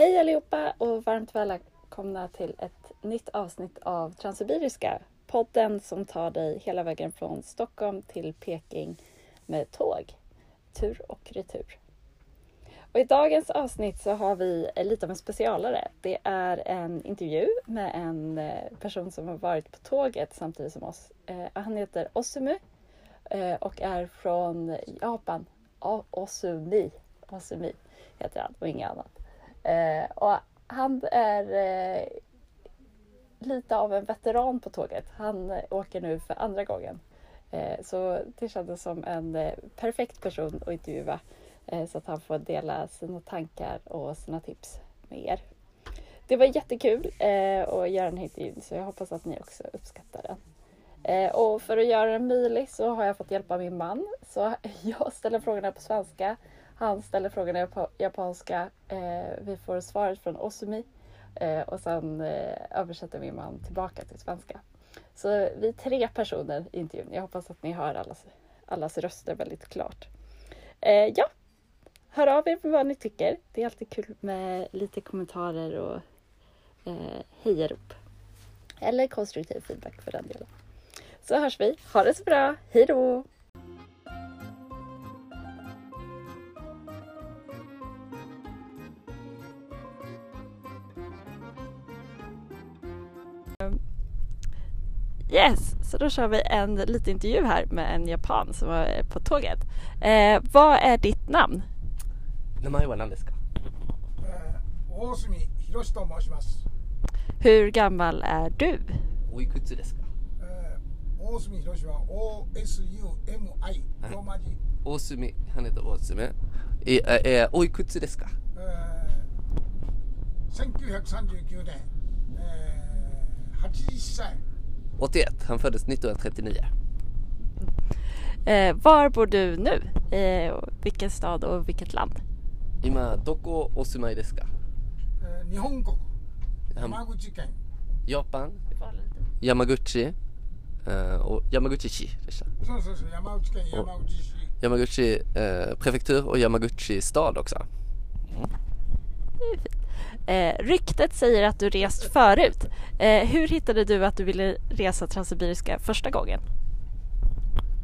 Hej allihopa och varmt välkomna till ett nytt avsnitt av Transsibiriska. Podden som tar dig hela vägen från Stockholm till Peking med tåg. Tur och retur. Och I dagens avsnitt så har vi lite av en specialare. Det är en intervju med en eh, person som har varit på tåget samtidigt som oss. Eh, han heter Osumu eh, och är från Japan. Osumi. Osumi heter han och inget annat. Eh, och han är eh, lite av en veteran på tåget. Han åker nu för andra gången. Eh, så det kändes som en perfekt person att intervjua Eh, så att han får dela sina tankar och sina tips med er. Det var jättekul eh, att göra den här intervjun så jag hoppas att ni också uppskattar den. Eh, och för att göra den möjlig så har jag fått hjälp av min man. Så jag ställer frågorna på svenska. Han ställer frågorna på japanska. Eh, vi får svaret från Osumi. Eh, och sen eh, översätter min man tillbaka till svenska. Så vi är tre personer i intervjun. Jag hoppas att ni hör allas, allas röster väldigt klart. Ja, hör av er med vad ni tycker. Det är alltid kul med lite kommentarer och eh, hejarop. Eller konstruktiv feedback för den delen. Så hörs vi. Ha det så bra. Hej då! Yes, så då kör vi en liten intervju här med en japan som var eh, på tåget. Eh, vad är ditt namn? Namnet är Nandeska. Åsumi eh, Hiroshi to moshimasu. Hur gammal är du? Oikutsu? Åsumi eh, Hiroshi wa O-S-U-M-I, romaji. Åsumi, han heter Åsumi. Oikutsu är du? 1939年、えー、80歳。81. Han föddes 1939. Eh, var bor du nu? Eh, vilken stad och vilket land? Ima doko o sumai desu ka? Eh, Nihongo. Yamaguchi-ken. Japan. Yamaguchi. Eh, och Yamaguchi-shi. Så, så, så. Yamaguchi-ken, Yamaguchi-shi. Yamaguchi eh, prefektur och Yamaguchi stad också. Mm. Eh, ryktet säger att du rest förut. Eh, hur hittade du att du ville resa Transsibiriska första gången?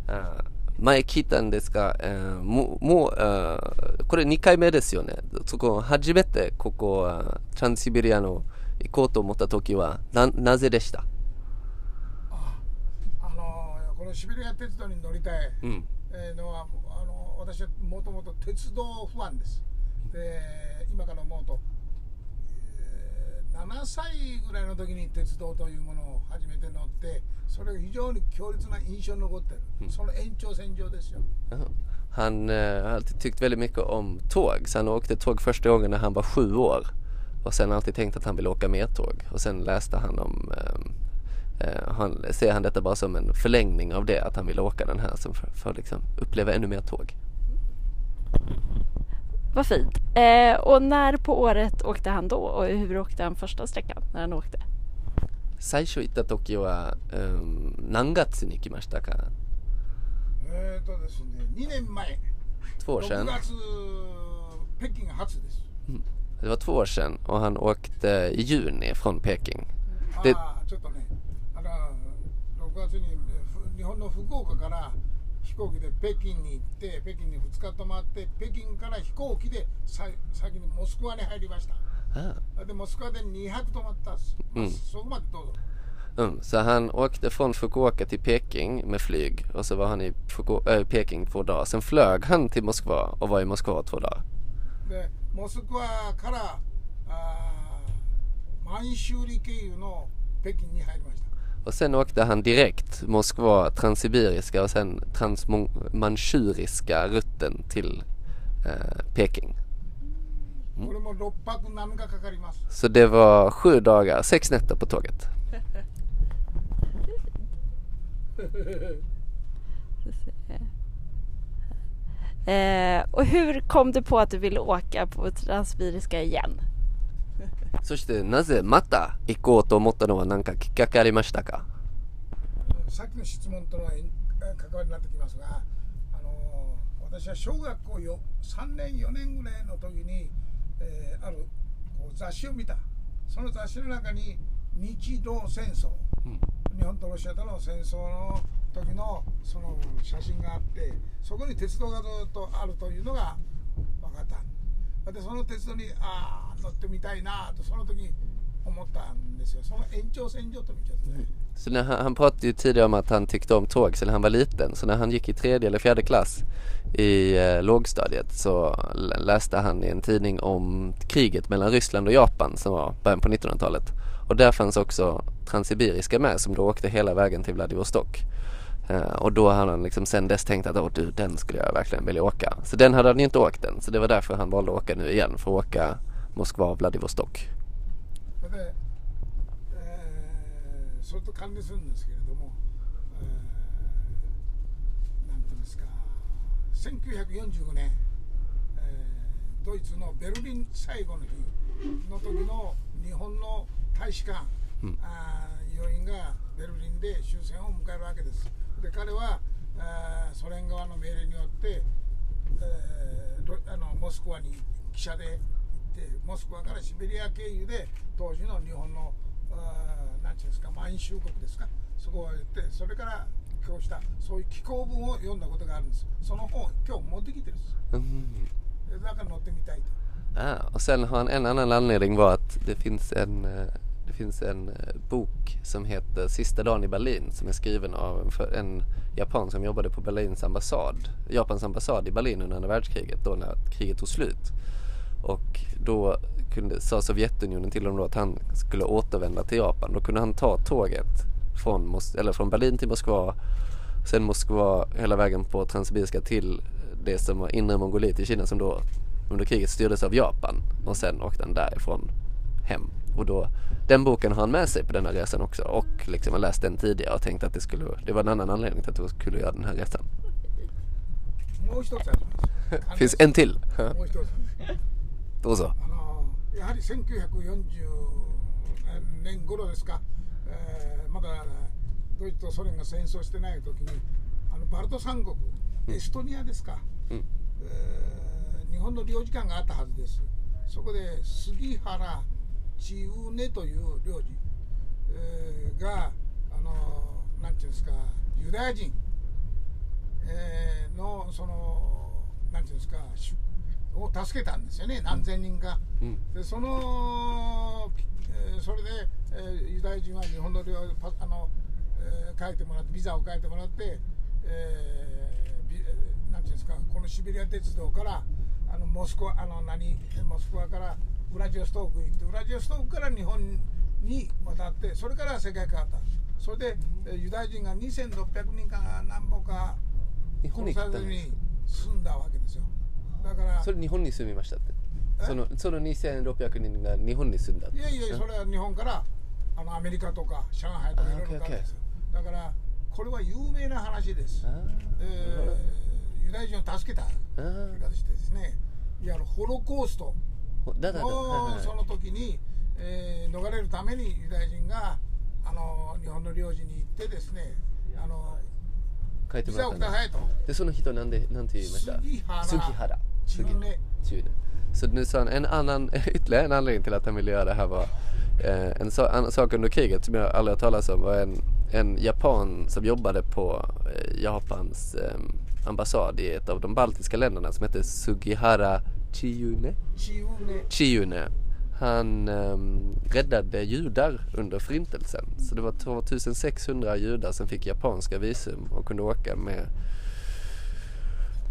Uh, 前聞いたんですが、えー、もう、もう、これ2回目ですよね。そこ、初めてここ、トランシビリアの行こうと思った時は、な、なぜでしたああの、このシベリア鉄道に乗りたい、うん、えのは、あの、私はもともと鉄道不安です。で、今から思うと、7歳ぐらいの時に鉄道というものを初めて乗ってそれが非常に強烈な印象に残ってる、うん、その延長線上ですよ Han eh, har alltid tyckt väldigt mycket om tåg så han åkte tåg första gången när han var sju år och sen alltid tänkt att han ville åka mer tåg och sen läste han om eh, eh, han, ser han detta bara som en förlängning av det att han vill åka den här för, för att liksom uppleva ännu mer tåg. Vad fint. Eh, och när på året åkte han då och hur åkte han första sträckan när han åkte? 最初行った時は、うん、何月に行きましたかえーとですね、2年前。Två år sedan. 6月、北京初です。Mm. Det var två år sedan och han åkte i juni från Peking. Det... ちょっとね、あの6月に日本の福岡から 飛行機で北京に行って北京に2日泊まって北京から飛行機でさ先にモスクワに入りましたでモスクワで2泊泊まったんです、うん、そこまでどうぞ Mm, så han åkte från Fukuoka till Peking med flyg och så var han i Fuku äh, Peking två dagar. Sen flög han till Moskva och var i Moskva två dagar. でモスクワからあ満州里経由の北京に入りました Och sen åkte han direkt Moskva, transsibiriska och sen transmanchuriska rutten till eh, Peking. Mm. Så det var sju dagar, sex nätter på tåget. eh, och hur kom du på att du ville åka på transsibiriska igen? そしてなぜまた行こうと思ったのは何かきっかけありましたか？さっきの質問との関わりになってきますが、あの私は小学校よ3年4年ぐらいの時に、えー、あるこう雑誌を見た。その雑誌の中に日露戦争。うん。日本とロシアとの戦争の時のその写真があってそこに鉄道がずっとあるというのがでその鉄道にああ乗ってみたいなとその時思ったんですよその延長線上と見ちゃってね、 Så när han, han pratade ju tidigare om att han tyckte om tåg sedan han var liten. Så när han gick i tredje eller fjärde klass i eh, lågstadiet så l- läste han i en tidning om kriget mellan Ryssland och Japan som var början på 1900-talet. Och där fanns också Transsibiriska med som då åkte hela vägen till Vladivostok. Eh, och då hade han liksom sen dess tänkt att Åh, du, den skulle jag verkligen vilja åka. Så den hade han ju inte åkt än. Så det var därför han valde att åka nu igen för att åka Moskva-Vladivostok. それと関連するんですけれども、えー、なんていうんですか、1945年、えー、ドイツのベルリン最後の日の時の日本の大使館、うん、あ要員がベルリンで終戦を迎えるわけです。で彼はあーソ連側の命令によって、えーロあのモスクワに汽車で行ってモスクワからシベリア経由で当時の日本のあーなんていうんですか満州国ですかそこへ行ってそれから寄稿したそういう寄稿文を読んだことがあるんです。その本を今日持ってきてるんです。Mm. でだから乗ってみたいと。Ah, och sen har han en annan anledning var att det finns en, eh, det finns en eh, bok som heter Sista dagen i Berlin som är skriven av en, en japan som jobbade på Berlins ambassad, Japans ambassad i Berlin under andra världskriget då när kriget tog slut. Och då kunde, sa Sovjetunionen till honom då att han skulle återvända till Japan. Då kunde han ta tåget från, Mos- eller från Berlin till Moskva, sen Moskva hela vägen på Transsibiriska till det som var inre Mongoliet i Kina som då under kriget styrdes av Japan och sen åkte han därifrån hem. Och då, den boken har han med sig på den här resan också och liksom har läst den tidigare och tänkt att det skulle, det var en annan anledning till att du skulle göra den här resan. もう一つあります Finns en till. もう一つ Då så. あのやはり1940年頃ですか、えーまだドイツとソ連が戦争してない時にあのバルト三国エストニアですか、うんえー日本の領事館があったはずですそこで杉原 千畝という領事、えーがあのなんていうんですかユダヤ人、えーのそのなんていうんですかしを助けたんですよね何千人か、うん。でその、えーそれで、えーユダヤ人は日本の領パあの、えー書いてもらってビザを書いてもらって、えーなんていうんですかこのシベリア鉄道からあのモスクワあの何モスクワからウラジオストークに行ってウラジオストークから日本に渡ってそれから世界変わったそれで、えーユダヤ人が2600人か何歩か日本に住んだわけですよ。だからそれ日本に住みましたって。え？そのその2600人が日本に住んだいやいや、それは日本からあのアメリカとか上海とかいろいろですよ。だから、これは有名な話です。あえーユダヤ人を助けた言い方してですね、いわゆるホロコースト。ーだだだはいはいのその時に、えー逃れるためにユダヤ人があの日本の領事に行ってですね、あの書いてビもらった。でその人なんでなんて言いました杉原杉原. Så nu sa han en annan, ytterligare en anledning till att han ville göra det här var eh, en, so, en sak under kriget som jag aldrig har talat om var en, en japan som jobbade på eh, Japans eh, ambassad i ett av de baltiska länderna som hette Sugihara Chiyune. Chiyune. Chiyune. Han um, räddade judar under förintelsen. Så det var 2600 judar som fick japanska visum och kunde åka med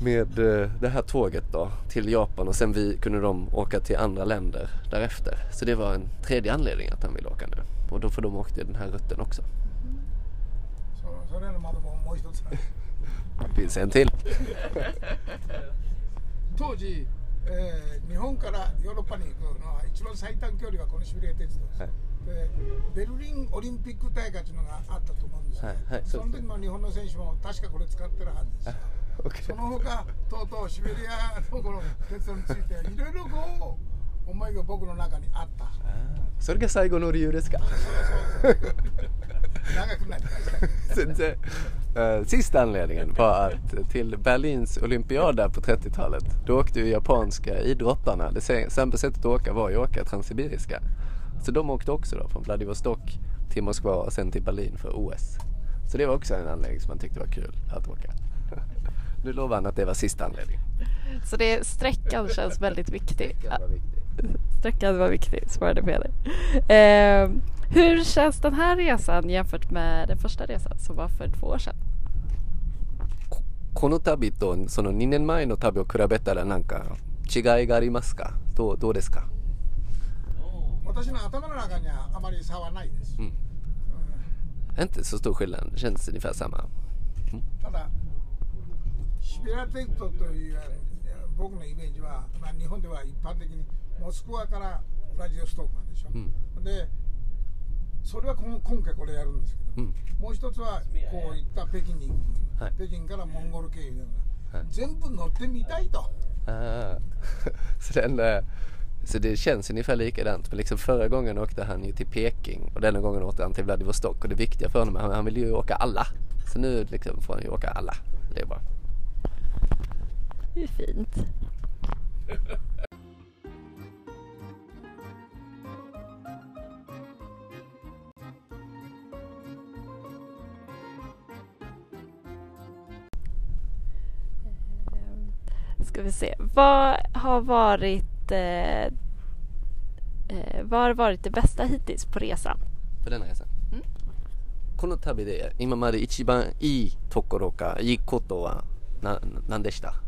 med eh, det här tåget då till Japan och sen vi, kunde de åka till andra länder därefter. Så det var en tredje anledning att han ville åka nu. Och då får de åka den här rutten också. Mm. Det finns en till. えー日本からヨーロッパに行くのは一番最短距離はこのシベリア鉄道です、はい。でベルリンオリンピック大会というのがあったと思うんですよ、はいはいその時も日本の選手も確かこれ使ってるはずです.その他とうとうシベリアのこの鉄道についていろいろこう思いが僕の中にあった。それが最後の理由ですか。そうそうそう Eh, sista anledningen var att eh, till Berlins olympiada på 30-talet då åkte ju japanska idrottarna. Det sämsta sättet att åka var ju att åka Transsibiriska. Så de åkte också då från Vladivostok till Moskva och sen till Berlin för OS. Så det var också en anledning som man tyckte var kul att åka. Nu lovar han att det var sista anledningen. Så det, sträckan känns väldigt viktig. Sträckan var viktig, sträckan var viktig svarade Peder. Eh, hur känns den här resan jämfört med den första resan som var för två år sedan? この旅とその2年前の旅を比べたらなんか違いがありますかどうどうですか私の頭の中にはあまり差はないです、 Mm. Inte så stor skillnad, det känns ungefär samma. ただシベリア鉄道という僕のイメージは、まあ、日本では一般的にモスクワからウラジオストークなんでしょ、うんで それはこの今回これやるんですけど、うんもう一つはこういった北京に行く、はい北京からモンゴル経由のような、はい全部乗ってみたいと Ah. så, den, eh, så det känns ungefär likadant. Men liksom förra gången åkte han ju till Peking och denna gången åkte han till Vladivostok. Och det viktiga för honom, han, han vill ju åka alla. Så nu liksom får han ju åka alla. Det är bra. Det är fint. Ska vi se. Vad har varit eh, eh, vad har varit det bästa hittills på resan? För denna resan. うんこの旅で今まで一番いいところかいいことはな何でした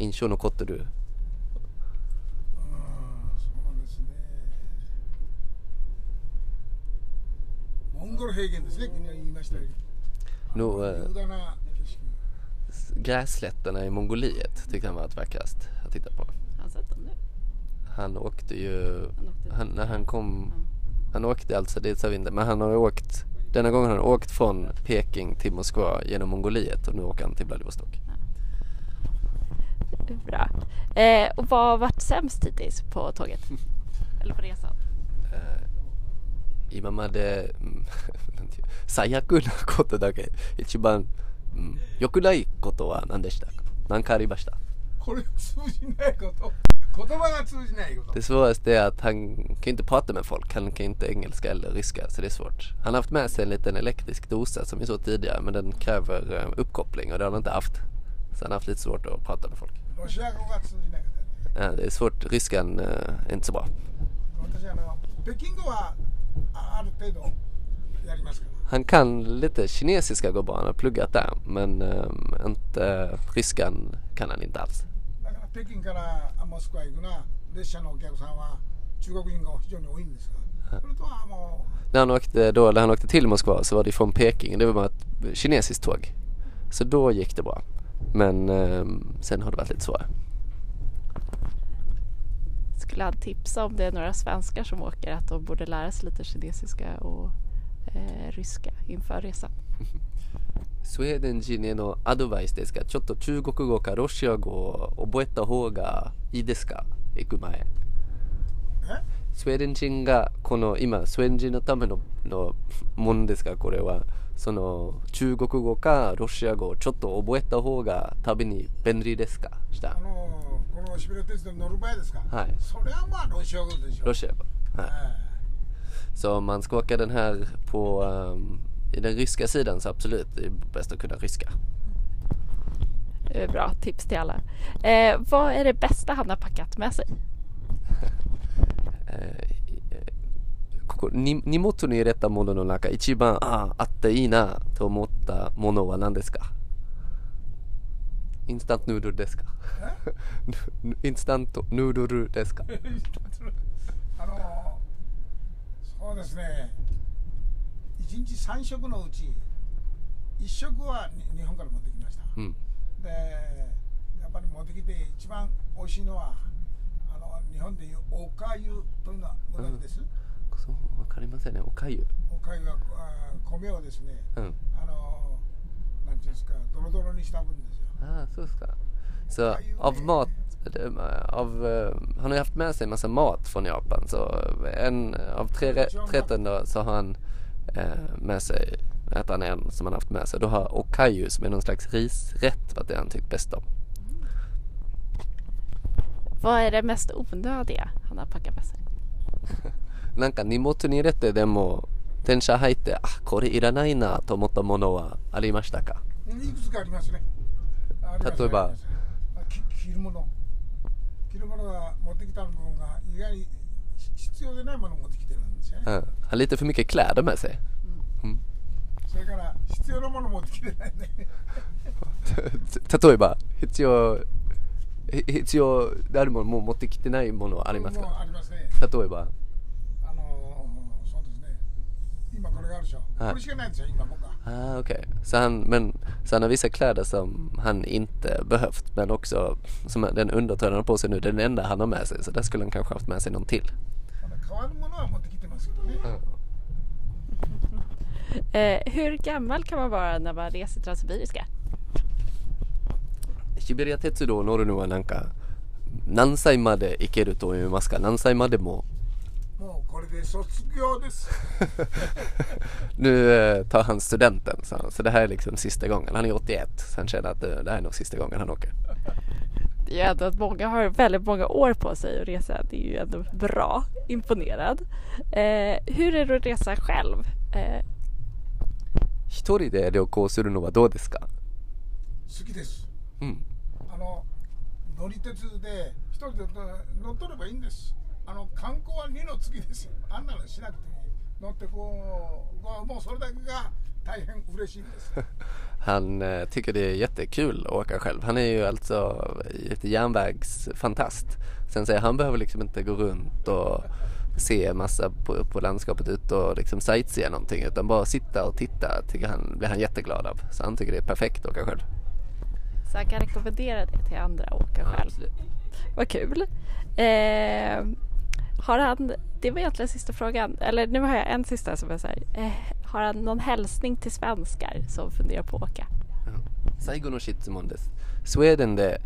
印象残ってるうんそうですねモンゴル平原ですね昨日言いましたように eh, 雄大な grässlätterna i Mongoliet tyckte han var vackrast att titta på. Har han sett dem nu? Han åkte ju, Han åkte han, när han kom, Mm. han åkte alltså dit sa vi inte, men han har åkt, denna gången har han åkt från Peking till Moskva genom Mongoliet och nu åker han till Vladivostok. Bra. Eh, och vad har varit sämst hittills på tåget? Eller på resan? 今まで、うんなんていう最悪なことだけ、一番、 うん良くないことは何でしたか何かありましたこれ通じないこと言葉が通じないこと Det svåraste är att han kan inte prata med folk. Han kan inte engelska eller ryska så det är svårt. Han har haft med sig en liten elektrisk dosa som vi såg tidigare men den kräver eh, uppkoppling och det har han inte haft. Så han har haft lite svårt att prata med folk. ロシア語が通じないことね Ja, det är svårt. Ryskan eh, är inte så bra. Han kan lite kinesiska går bra. Han har pluggat där men eh, inte ryskan kan han inte alls. だから北京からあモスクワ行くな列車のお客さんは中国人が非常に多いんですがそれとはも När han åkte, då, när han åkte till Moskva så var det från Peking. Det var bara ett kinesiskt tåg. Så då gick det bra. Men eh, sen har det varit lite svårare. Skulle han tipsa om det är några svenskar som åker att de borde lära sig lite kinesiska och eh, ryska inför resan? スウェーデン人へのアドバイスですが、ちょっと中国語かロシア語を覚えた方がいいですか？行く前。スウェーデン人がこの今、スウェーデン人のためののものですが、これは、その中国語かロシア語をちょっと覚えた方が旅に便利ですか？したあのこのシベリア鉄道に乗る場合ですか、はい。それはまあロシア語でしょ。ロシア語。はい。え Så om man ska åka den här på ehm, i den ryska sidan så absolut, det är bäst att kunna ryska. Det är Bra tips till alla. Eh, vad är det bästa han har packat med sig? えーここに荷物に入れたものの中一番ああっていいなと思ったものは何ですかインスタントヌードルですかぬインスタントヌードルですかえあの そうですね。1日3食のうち1食はに日本から持ってきました、うん。でやっぱり持ってきて一番美味しいのはあの日本でいうおかゆというのはご存知です、そうわかりませんね。おかゆ。おかゆはあ米をですねうん。あのなんていうんですかドロドロにした分ですよ。Ah, så ska. Så av mat, eh, av, eh, han har ju haft med sig en massa mat från Japan. Så en av tre rä- rätten då så har han eh, med sig äter han en som han haft med sig. Då har okayu som är någon slags risrätt varit det han tyckt bäst om. Vad är det mest onödiga han har packat med sig? なんか荷物に入れてでも電車入ってあこれいらないなと思ったものはありましたかうんいくつかありますねあります例えばありますあき 着るもの。着るものが持ってきたものが意外にし必要でないものを持ってきてるんですよね、han har lite för mycket kläder med sig. それから必要なもの持ってきてないね。例えば必要ひ必要であるものもう持ってきてないものはありますか？ありますね。例えば。あのーそうですね。今これがあるでしょ、はい。これしかないんですよ今僕は Ah, okay. Så, han, men, så han har vissa kläder som han inte behövt men också som den undertröjan han har på sig nu, den enda han har med sig. Så där skulle han kanske haft med sig någon till. Mm. Eh, hur gammal kan man vara när man reser transsibiriska? Siberia Tetsudo Norunua Nanka Nansai made ikeru to imasu ka? Nansai made mo ももうこれで卒業です Nu eh, tar han studenten så, han, så det här är liksom sista gången. Han är 81 så han känner att eh, det här är nog sista gången han åker. Det är ju ändå att många har väldigt många år på sig att resa. Det är ju ändå bra. Imponerad. Eh, hur är det att resa själv? Eh, 一人で旅行するのはどうですか好きですうん。あの乗り鉄で一人で乗っとればいいんです あの観光は二の次ですよあんなのしなくていい乗ってこうこうもうそれだけが大変嬉しいんです Han eh, tycker det är jättekul att åka själv. Han är ju alltså ett järnvägsfantast. Sen säger han behöver liksom inte gå runt och se massa på, på landskapet ut och liksom sightsea någonting utan bara sitta och titta tycker han, blir han jätteglad av. Så han tycker det är perfekt att åka själv. så jag kan rekommendera det till andra att åka själv. Vad kul. Eh, har han, det var egentligen sista frågan. Eller nu har jag en sista som är så här. Eh, har han någon hälsning till svenskar som funderar på att åka? 最後の質問です。スウェーデンで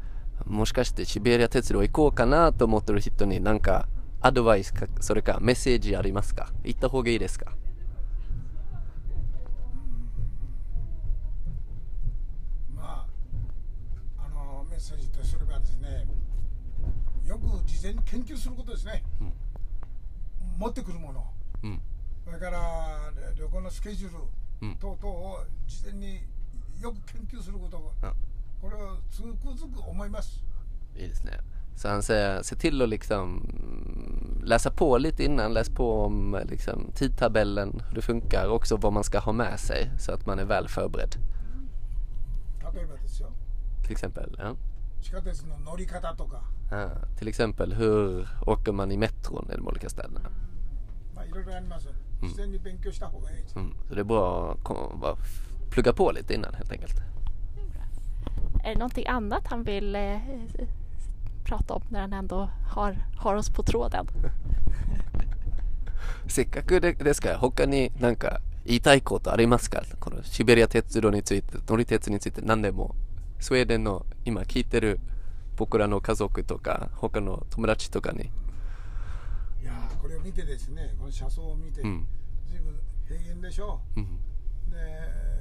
もしかしてシベリア鉄道行こうかなと思ってる人に何かアドバイスかそれかメッセージありますか行った方がいいですかまああのメッセージとすればですねよく事前に研究することですね、 持ってくるものうん。それから旅行のスケジュールうん等々を事前によく研究することあこれをつくづく思います。 I det snä. Så han säger, se till att liksom läsa på lite innan, läs på om liksom, tidtabellen, hur det funkar och också vad man ska ha med sig så att man är väl förberedd. 例えばですよ Till exempel, ja. 地下鉄の乗り方とか、 Ah, till exempel hur åker man i metron i de olika städerna. まあ、いろいろあります事前に勉強した方がいいです、 Mm. Så det är bra att kom- bara f- plugga på lite innan helt enkelt. Är det någonting annat han vill eh, prata om när han ändå har, har oss på tråden? せっかくでですから他になんか言いたいことありますかこのシベリア鉄道について乗り鉄について何でも スウェーデンの今聞いてる僕らの家族とか他の友達とかに。いやーこれを見てですねこの車窓を見て、うん。随分平原でしょう。ん。うで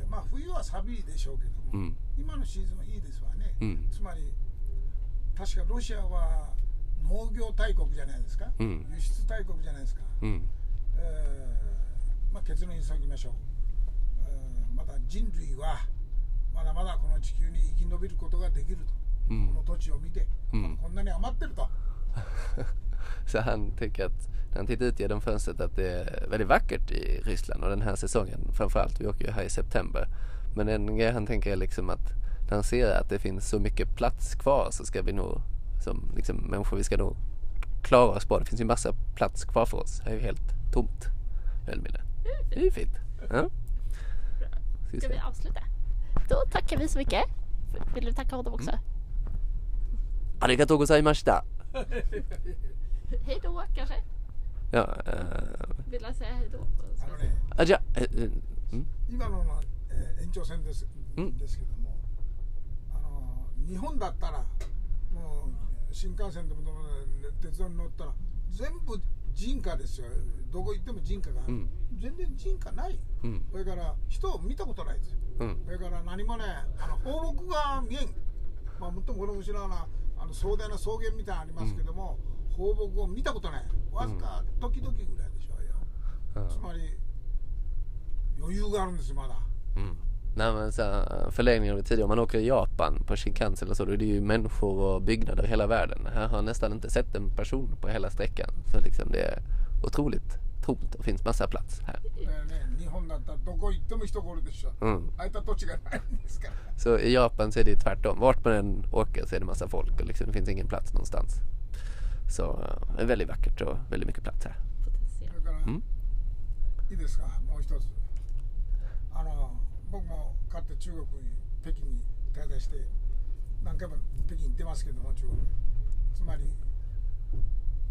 まあ冬は寒いでしょうけども、うん。今のシーズンはいいですわね、うん。つまり確かロシアは農業大国じゃないですか、うん。輸出大国じゃないですか、うん。えーまあ、結論に急ぎましょう、えーまた人類はまだまだこの地球に生き延びることができると、うんこの土地を見て、うんこんなに余ってると Så han tycker att när han tittar ut genom fönstret att det är väldigt vackert i Ryssland och den här säsongen framförallt, vi åker ju här i september. Men en grej han tänker är liksom att när han ser att det finns så mycket plats kvar så ska vi nog som liksom människor, vi ska nog klara oss bra. Det finns ju massa plats kvar för oss. Det är ju helt tomt. Väl mindre. Det är ju fint. Ja. Ska vi Ska vi se. avsluta? Då tackar vi så mycket. Vill du tacka honom också? Arigatou gozaimashita. Hej då kanske? Ja, eh, Vill han säga hej då? ah, ja, eh, eh, mm, 今のの、えー延長線です,、うんですけどもあの日本だったらもう新幹線でも鉄道に乗ったら全部人家ですよ。どこ行っても人家がうん。全然人家ない。うん。それから人を見たことないですよ。うん。それから何もねあの放牧が見えん。まあもっともこの後ろのあの壮大な草原みたいなのありますけども、放牧を見たことない。わずか時々ぐらいでしょうよ、うん。つまり余裕があるんですよまだ。Mm. Nej men så här, förlängning av det tidigare. Om man åker i Japan på Shinkansen eller så då är det ju människor och byggnader i hela världen. Här har jag nästan inte sett en person på hela sträckan. Så liksom det är otroligt tomt och finns massa plats här. Mm. Så i Japan så är det tvärtom. Vart man än åker så är det massa folk och liksom, det finns ingen plats någonstans. Så eh, det är väldigt vackert och väldigt mycket plats här. Mm. 僕もかつて中国に北京に滞在して何回も北京行ってますけども中国。つまり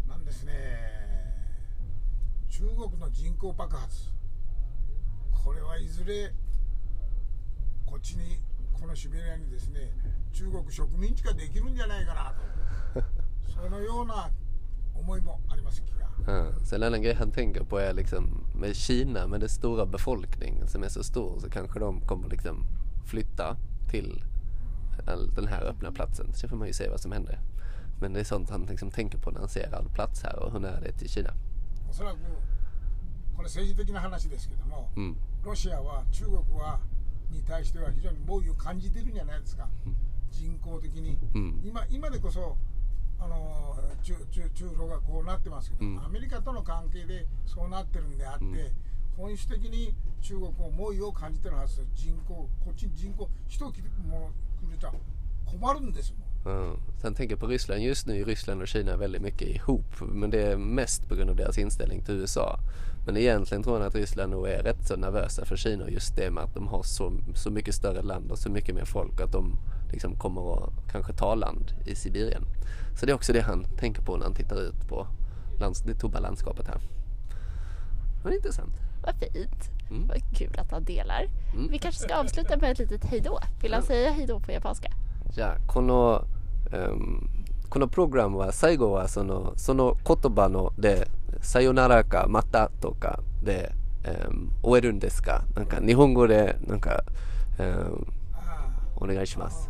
なんですね。中国の人口爆発。これはいずれこっちにこのシベリアにですね中国植民地化できるんじゃないかなと。そのような思いもあります気が Ja, så en annan grej han tänker på är liksom med Kina med dess stora befolkning som är så stor så kanske de kommer liksom flytta till all den här öppna platsen. Så får man ju se vad som händer. Men det är sånt han liksom tänker på när han ser all plats här och hur nära det är till Kina. おそらくこれ政治的な話ですけども、 Mm. ロシアは中国はに対しては非常に猛威を感じてるんじゃないですか、人口的に、うん今今でこそ あの中中中ロがこうなってますけど、うんアメリカとの関係でそうなってるんであって、本質的に中国も猛威を感じてるはず人口こっちに人口人来るもの来るじゃ困るんですもん så han tänker på Ryssland. Just nu är Ryssland och Kina väldigt mycket ihop. Men det är mest på grund av deras inställning till USA. Men egentligen tror han att Ryssland nog är rätt så nervösa för Kina. Just det med att de har så, så mycket större land och så mycket mer folk. Att de liksom kommer att kanske ta land i Sibirien. Så det är också det han tänker på när han tittar ut på lands, det tomma landskapet här. Men intressant. Vad fint. Mm. Vad kul att han delar. Mm. Vi kanske ska avsluta med ett litet hejdå. Vill han säga hejdå på japanska? じゃあこの、um, このプログラムは最後はそのその言葉ので「さよなら」か「また」とかで、um, 終えるんですかなんか日本語でなんか、um, ああお願いします。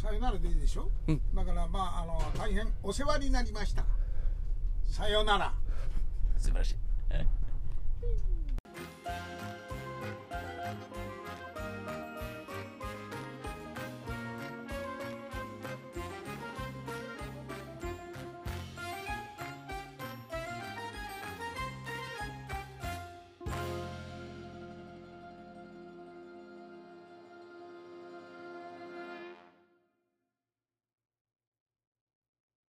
さよならでいいでしょ、うん、だからまああの大変お世話になりました。さよなら。素晴らしい